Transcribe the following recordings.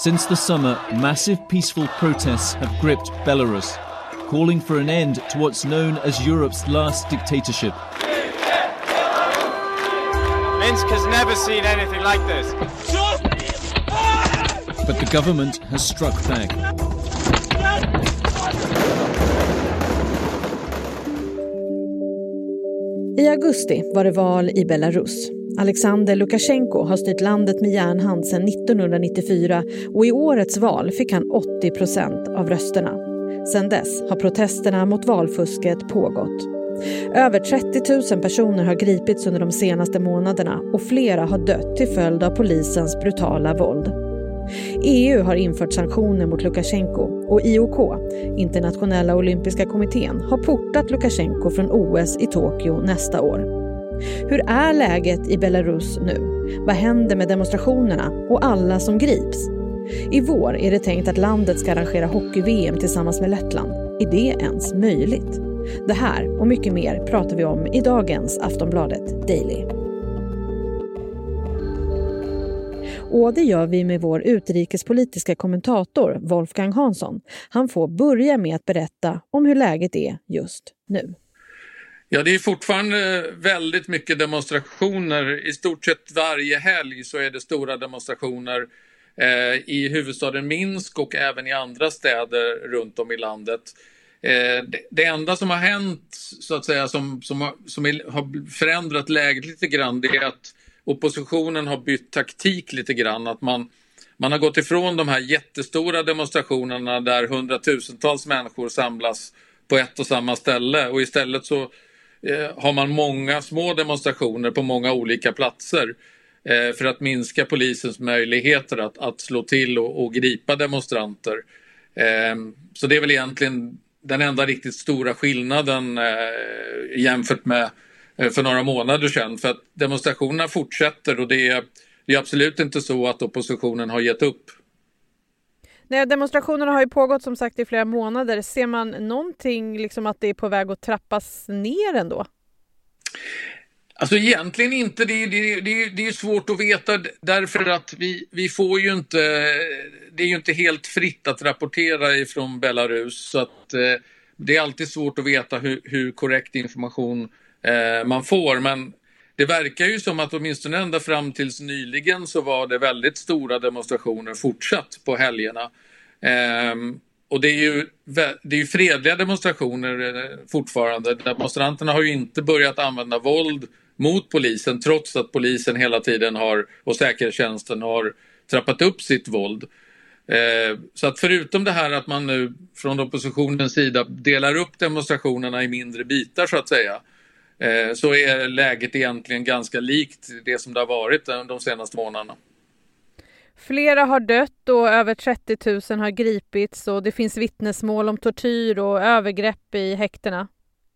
Since the summer, massive peaceful protests have gripped Belarus, calling for an end to what's known as Europe's last dictatorship. Minsk has never seen anything like this. But the government has struck back. I augusti var det val i Belarus. Alexander Lukasjenko har styrt landet med järnhand sedan 1994 och i årets val fick han 80 procent av rösterna. Sedan dess har protesterna mot valfusket pågått. Över 30 000 personer har gripits under de senaste månaderna och flera har dött till följd av polisens brutala våld. EU har infört sanktioner mot Lukasjenko och IOK, Internationella olympiska kommittén, har portat Lukasjenko från OS i Tokyo nästa år. Hur är läget i Belarus nu? Vad händer med demonstrationerna och alla som grips? I vår är det tänkt att landet ska arrangera hockey-VM tillsammans med Lettland. Är det ens möjligt? Det här och mycket mer pratar vi om i dagens Aftonbladet Daily. Och det gör vi med vår utrikespolitiska kommentator Wolfgang Hansson. Han får börja med att berätta om hur läget är just nu. Ja, det är fortfarande väldigt mycket demonstrationer. I stort sett varje helg så är det stora demonstrationer eh, i huvudstaden Minsk och även i andra städer runt om i landet. Eh, det, det, enda som har hänt, så att säga, som, som, har, som är, har förändrat läget lite grann, det är att oppositionen har bytt taktik lite grann. Att man, man har gått ifrån de här jättestora demonstrationerna där hundratusentals människor samlas på ett och samma ställe och istället så Eh, har man många små demonstrationer på många olika platser eh, för att minska polisens möjligheter att, att slå till och, och gripa demonstranter. Eh, så det är väl egentligen den enda riktigt stora skillnaden eh, jämfört med eh, för några månader sedan. För att demonstrationerna fortsätter och det är, det är absolut inte så att oppositionen har gett upp. Nej, demonstrationerna har ju pågått som sagt i flera månader. Ser man någonting liksom att det är på väg att trappas ner ändå? Alltså egentligen inte. Det, det, det, det är svårt att veta därför att vi, vi får ju inte... Det är ju inte helt fritt att rapportera ifrån Belarus så att eh, det är alltid svårt att veta hur, hur korrekt information eh, man får. Men det verkar ju som att åtminstone ända fram tills nyligen så var det väldigt stora demonstrationer fortsatt på helgerna. Ehm, och det är, ju, det är ju fredliga demonstrationer eh, fortfarande. Demonstranterna har ju inte börjat använda våld mot polisen trots att polisen hela tiden har och säkerhetstjänsten har trappat upp sitt våld. Ehm, så att förutom det här att man nu från oppositionens sida delar upp demonstrationerna i mindre bitar så att säga så är läget egentligen ganska likt det som det har varit de senaste månaderna. Flera har dött och över 30 000 har gripits och det finns vittnesmål om tortyr och övergrepp i häktena.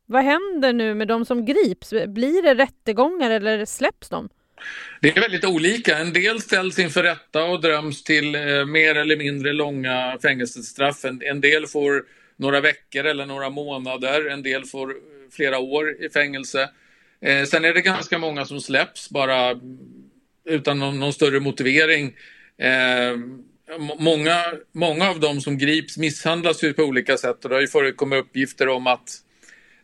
Vad händer nu med de som grips? Blir det rättegångar eller släpps de? Det är väldigt olika. En del ställs inför rätta och dröms till eh, mer eller mindre långa fängelsestraff. En del får några veckor eller några månader. En del får flera år i fängelse. Eh, sen är det ganska många som släpps bara utan någon, någon större motivering. Eh, många, många av dem som grips misshandlas ju på olika sätt och det har ju förekommit uppgifter om att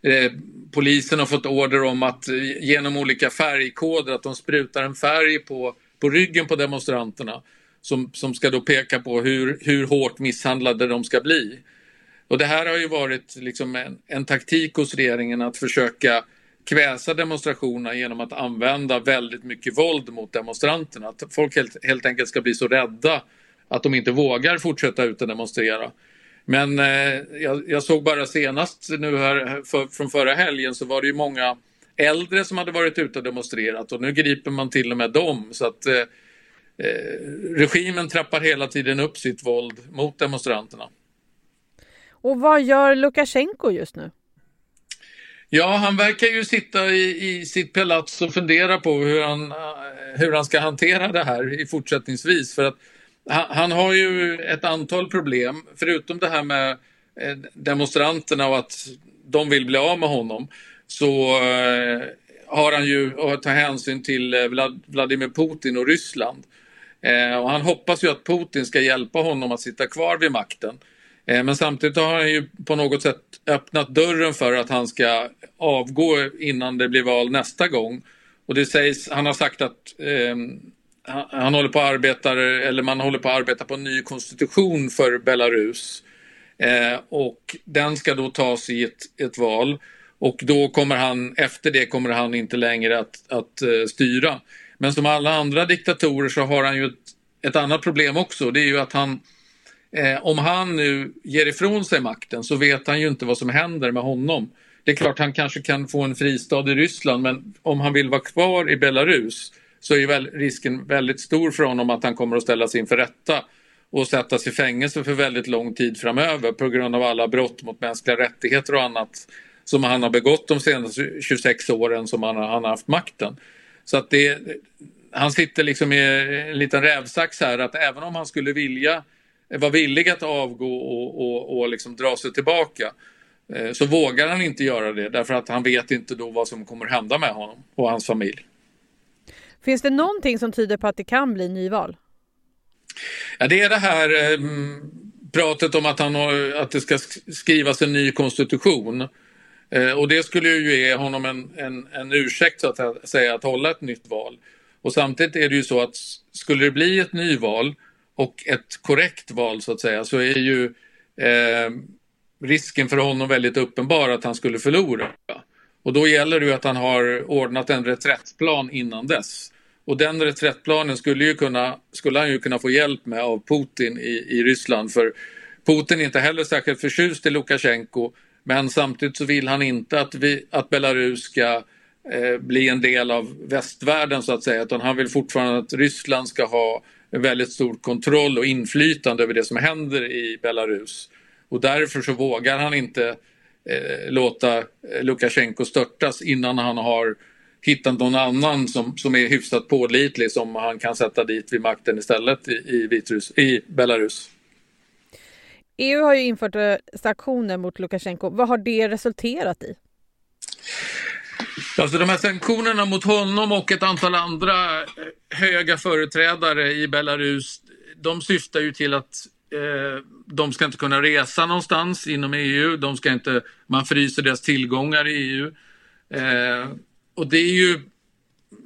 eh, polisen har fått order om att eh, genom olika färgkoder att de sprutar en färg på, på ryggen på demonstranterna som, som ska då peka på hur, hur hårt misshandlade de ska bli. Och det här har ju varit liksom en, en taktik hos regeringen att försöka kväsa demonstrationerna genom att använda väldigt mycket våld mot demonstranterna. Att folk helt, helt enkelt ska bli så rädda att de inte vågar fortsätta ut och demonstrera. Men eh, jag, jag, såg bara senast nu här för, från förra helgen så var det ju många äldre som hade varit ute och demonstrerat och nu griper man till och med dem. Så att eh, eh regimen trappar hela tiden upp sitt våld mot demonstranterna. Och vad gör Lukasjenko just nu? Ja, han verkar ju sitta i, i sitt palats och fundera på hur han, hur han ska hantera det här i fortsättningsvis. För att han, han har ju ett antal problem, förutom det här med eh, demonstranterna och att de vill bli av med honom, så eh, har han ju att ta hänsyn till eh, Vladimir Putin och Ryssland. Och han hoppas ju att Putin ska hjälpa honom att sitta kvar vid makten. Eh, men samtidigt har han ju på något sätt öppnat dörren för att han ska avgå innan det blir val nästa gång. Och det sägs, han har sagt att eh, han, han håller på att arbeta, eller man håller på att arbeta på en ny konstitution för Belarus. Eh, och den ska då tas i ett, ett val. Och då kommer han, efter det kommer han inte längre att, att uh, styra. Men som alla andra diktatorer så har han ju ett, ett annat problem också. Det är ju att han, eh, om han nu ger ifrån sig makten så vet han ju inte vad som händer med honom. Det är klart han kanske kan få en fristad i Ryssland men om han vill vara kvar i Belarus så är väl risken väldigt stor för honom att han kommer att ställas inför rätta och sättas i fängelse för väldigt lång tid framöver på grund av alla brott mot mänskliga rättigheter och annat som han har begått de senaste 26 åren som han har, han har haft makten. Så att det, han sitter liksom i en liten rävsax här att även om han skulle vilja vara villig att avgå och, och, och liksom dra sig tillbaka eh, så vågar han inte göra det därför att han vet inte då vad som kommer hända med honom och hans familj. Finns det någonting som tyder på att det kan bli nyval? Ja, det är det här eh, pratet om att, han har, att det ska skrivas en ny konstitution. Eh, och det skulle ju ge honom en, en, en ursäkt så att säga att hålla ett nytt val. Och samtidigt är det ju så att skulle det bli ett nyval och ett korrekt val så att säga så är ju eh, risken för honom väldigt uppenbar att han skulle förlora. Och då gäller det ju att han har ordnat en reträttplan innan dess. Och den reträttplanen skulle, ju kunna, skulle han ju kunna få hjälp med av Putin i, i Ryssland. För Putin är inte heller särskilt förtjust i Lukasjenko men samtidigt så vill han inte att, vi, att Belarus ska eh, bli en del av västvärlden så att säga utan han vill fortfarande att Ryssland ska ha en väldigt stor kontroll och inflytande över det som händer i Belarus. Och därför så vågar han inte eh, låta Lukasjenko störtas innan han har hittat någon annan som, som är hyfsat pålitlig som han kan sätta dit vid makten istället i, i, Vitrus, i Belarus. EU har ju infört eh, sanktioner mot Lukasjenko. Vad har det resulterat i? Alltså de här sanktionerna mot honom och ett antal andra eh, höga företrädare i Belarus, de syftar ju till att eh, de ska inte kunna resa någonstans inom EU. De ska inte, man fryser deras tillgångar i EU. Eh, och det är ju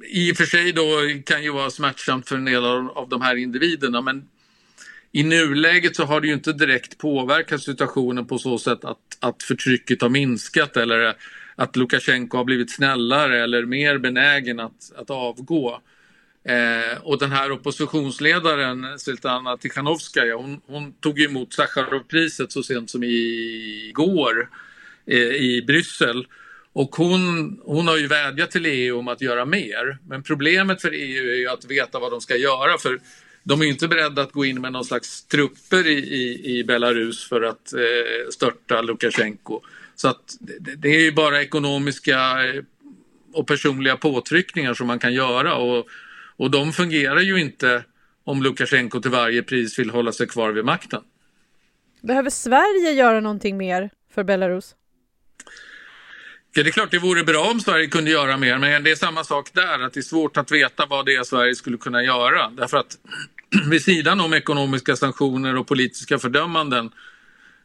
i och för sig då kan ju vara smärtsamt för en del av, av de här individerna men i nuläget så har det ju inte direkt påverkat situationen på så sätt att, att förtrycket har minskat eller att Lukasjenko har blivit snällare eller mer benägen att, att avgå. Eh, och den här oppositionsledaren Svetlana Tikhanovskaja hon, hon tog emot Sacharovpriset så sent som igår eh, i Bryssel. Och hon, hon har ju vädjat till EU om att göra mer. Men problemet för EU är ju att veta vad de ska göra. För de är inte beredda att gå in med någon slags trupper i, i, i Belarus för att eh, störta Lukasjenko. Så att det, det är ju bara ekonomiska eh, och personliga påtryckningar som man kan göra och, och de fungerar ju inte om Lukasjenko till varje pris vill hålla sig kvar vid makten. Behöver Sverige göra någonting mer för Belarus? Ja, det är klart det vore bra om Sverige kunde göra mer men det är samma sak där att det är svårt att veta vad det är Sverige skulle kunna göra därför att vid sidan om ekonomiska sanktioner och politiska fördömanden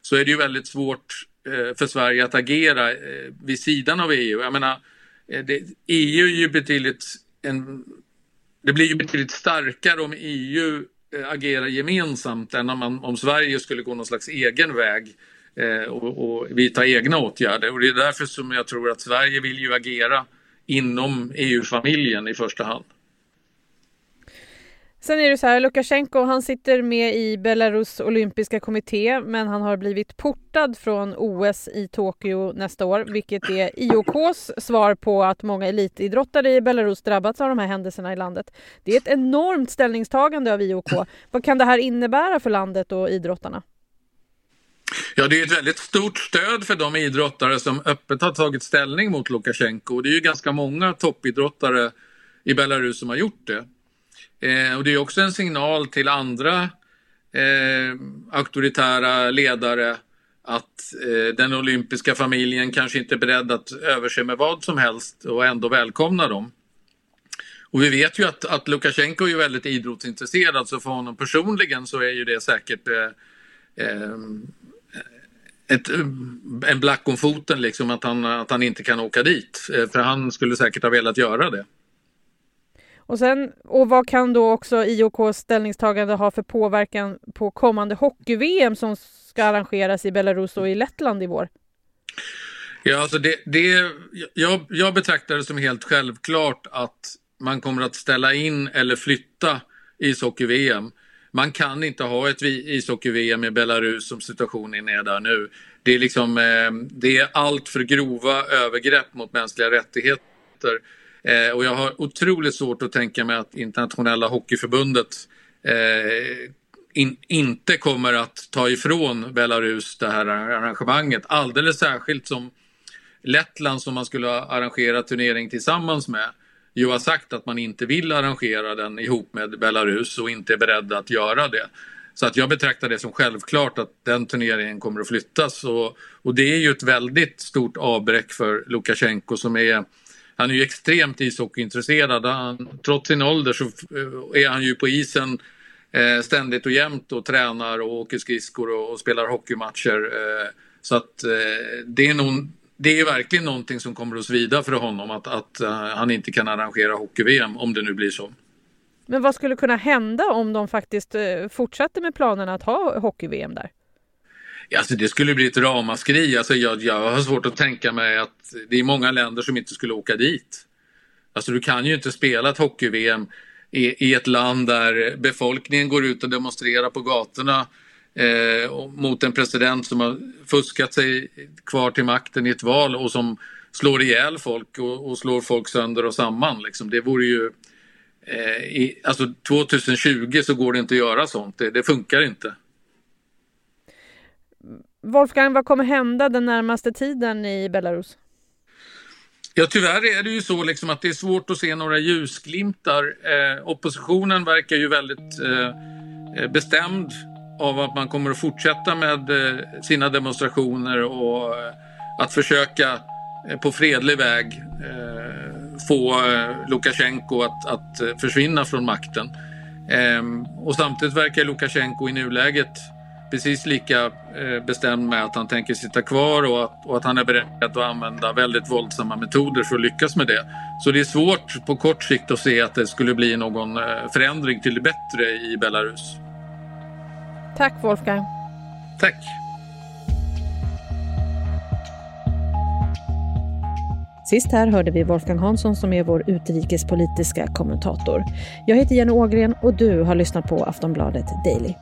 så är det ju väldigt svårt Eh, för Sverige att agera eh, vid sidan av EU. Jag menar, eh, det, EU är ju betydligt en, det blir ju betydligt starkare om EU agerar gemensamt än om, man, om Sverige skulle gå någon slags egen väg och, och vidta egna åtgärder. Och det är därför som jag tror att Sverige vill ju agera inom EU-familjen i första hand. Sen är det så här, Lukasjenko han sitter med i Belarus olympiska kommitté men han har blivit portad från OS i Tokyo nästa år vilket är IOKs svar på att många elitidrottare i Belarus drabbats av de här händelserna i landet. Det är ett enormt ställningstagande av IOK. Vad kan det här innebära för landet och idrottarna? Ja, det är ett väldigt stort stöd för de idrottare som öppet har tagit ställning mot Lukasjenko. Det är ju ganska många toppidrottare i Belarus som har gjort det. Eh, och det är också en signal till andra eh, auktoritära ledare att eh, den olympiska familjen kanske inte är beredd att överse med vad som helst och ändå välkomna dem. Och vi vet ju att, att Lukasjenko är väldigt idrottsintresserad så för honom personligen så är ju det säkert eh, eh, ett, en black om foten liksom att han, att han inte kan åka dit. Eh, för han skulle säkert ha velat göra det. Och, sen, och vad kan då också IOKs ställningstagande ha för påverkan på kommande hockey-VM som ska arrangeras i Belarus och i Lettland i vår? Ja, alltså det, det, jag, jag betraktar det som helt självklart att man kommer att ställa in eller flytta ishockey-VM. Man kan inte ha ett ishockey-VM i Belarus som situationen är där nu. Det är, liksom, eh, det är allt för grova övergrepp mot mänskliga rättigheter. Eh, och jag har otroligt svårt att tänka mig att internationella hockeyförbundet eh, in, inte kommer att ta ifrån Belarus det här arrangemanget. Alldeles särskilt som Lettland som man skulle arrangera turnering tillsammans med ju har sagt att man inte vill arrangera den ihop med Belarus och inte är beredd att göra det. Så att jag betraktar det som självklart att den turneringen kommer att flyttas och, och det är ju ett väldigt stort avbräck för Lukasjenko som är han är ju extremt ishockeyintresserad. Han, trots sin ålder så eh, är han ju på isen eh, ständigt och jämt och tränar och åker skridskor och, och spelar hockeymatcher. Eh, så att eh, det är nog det är verkligen någonting som kommer att svida för honom att, att uh, han inte kan arrangera hockey-VM om det nu blir så. Men vad skulle kunna hända om de faktiskt uh, med planerna att ha hockey-VM där? Alltså det skulle bli ett ramaskri. Alltså jag, jag har svårt att tänka mig att det är många länder som inte skulle åka dit. Alltså du kan ju inte spela ett hockey-VM i, i ett land där befolkningen går ut och demonstrerar på gatorna eh, mot en president som har fuskat sig kvar till makten i ett val och som slår ihjäl folk och, och slår folk sönder och samman. Liksom. Det vore ju... Eh, i, alltså 2020 så går det inte att göra sånt. Det, det funkar inte. Wolfgang, vad kommer hända den närmaste tiden i Belarus? Ja, tyvärr är det ju så liksom att det är svårt att se några ljusglimtar. Eh, oppositionen verkar ju väldigt eh, eh bestämd av att man kommer att fortsätta med eh, sina demonstrationer och eh, att försöka eh, på fredlig väg eh, få eh, Lukasjenko att, att försvinna från makten. Ehm, och samtidigt verkar Lukasjenko i nuläget precis lika bestämd med att han tänker sitta kvar och att, och att han är beredd att använda väldigt våldsamma metoder för att lyckas med det. Så det är svårt på kort sikt att se att det skulle bli någon förändring till det bättre i Belarus. Tack Wolfgang. Tack. Sist här hörde vi Wolfgang Hansson som är vår utrikespolitiska kommentator. Jag heter Jenny Ågren och du har lyssnat på Aftonbladet Daily.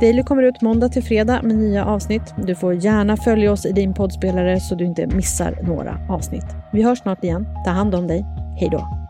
Daily kommer ut måndag till fredag med nya avsnitt. Du får gärna följa oss i din poddspelare så du inte missar några avsnitt. Vi hörs snart igen. Ta hand om dig. Hej då!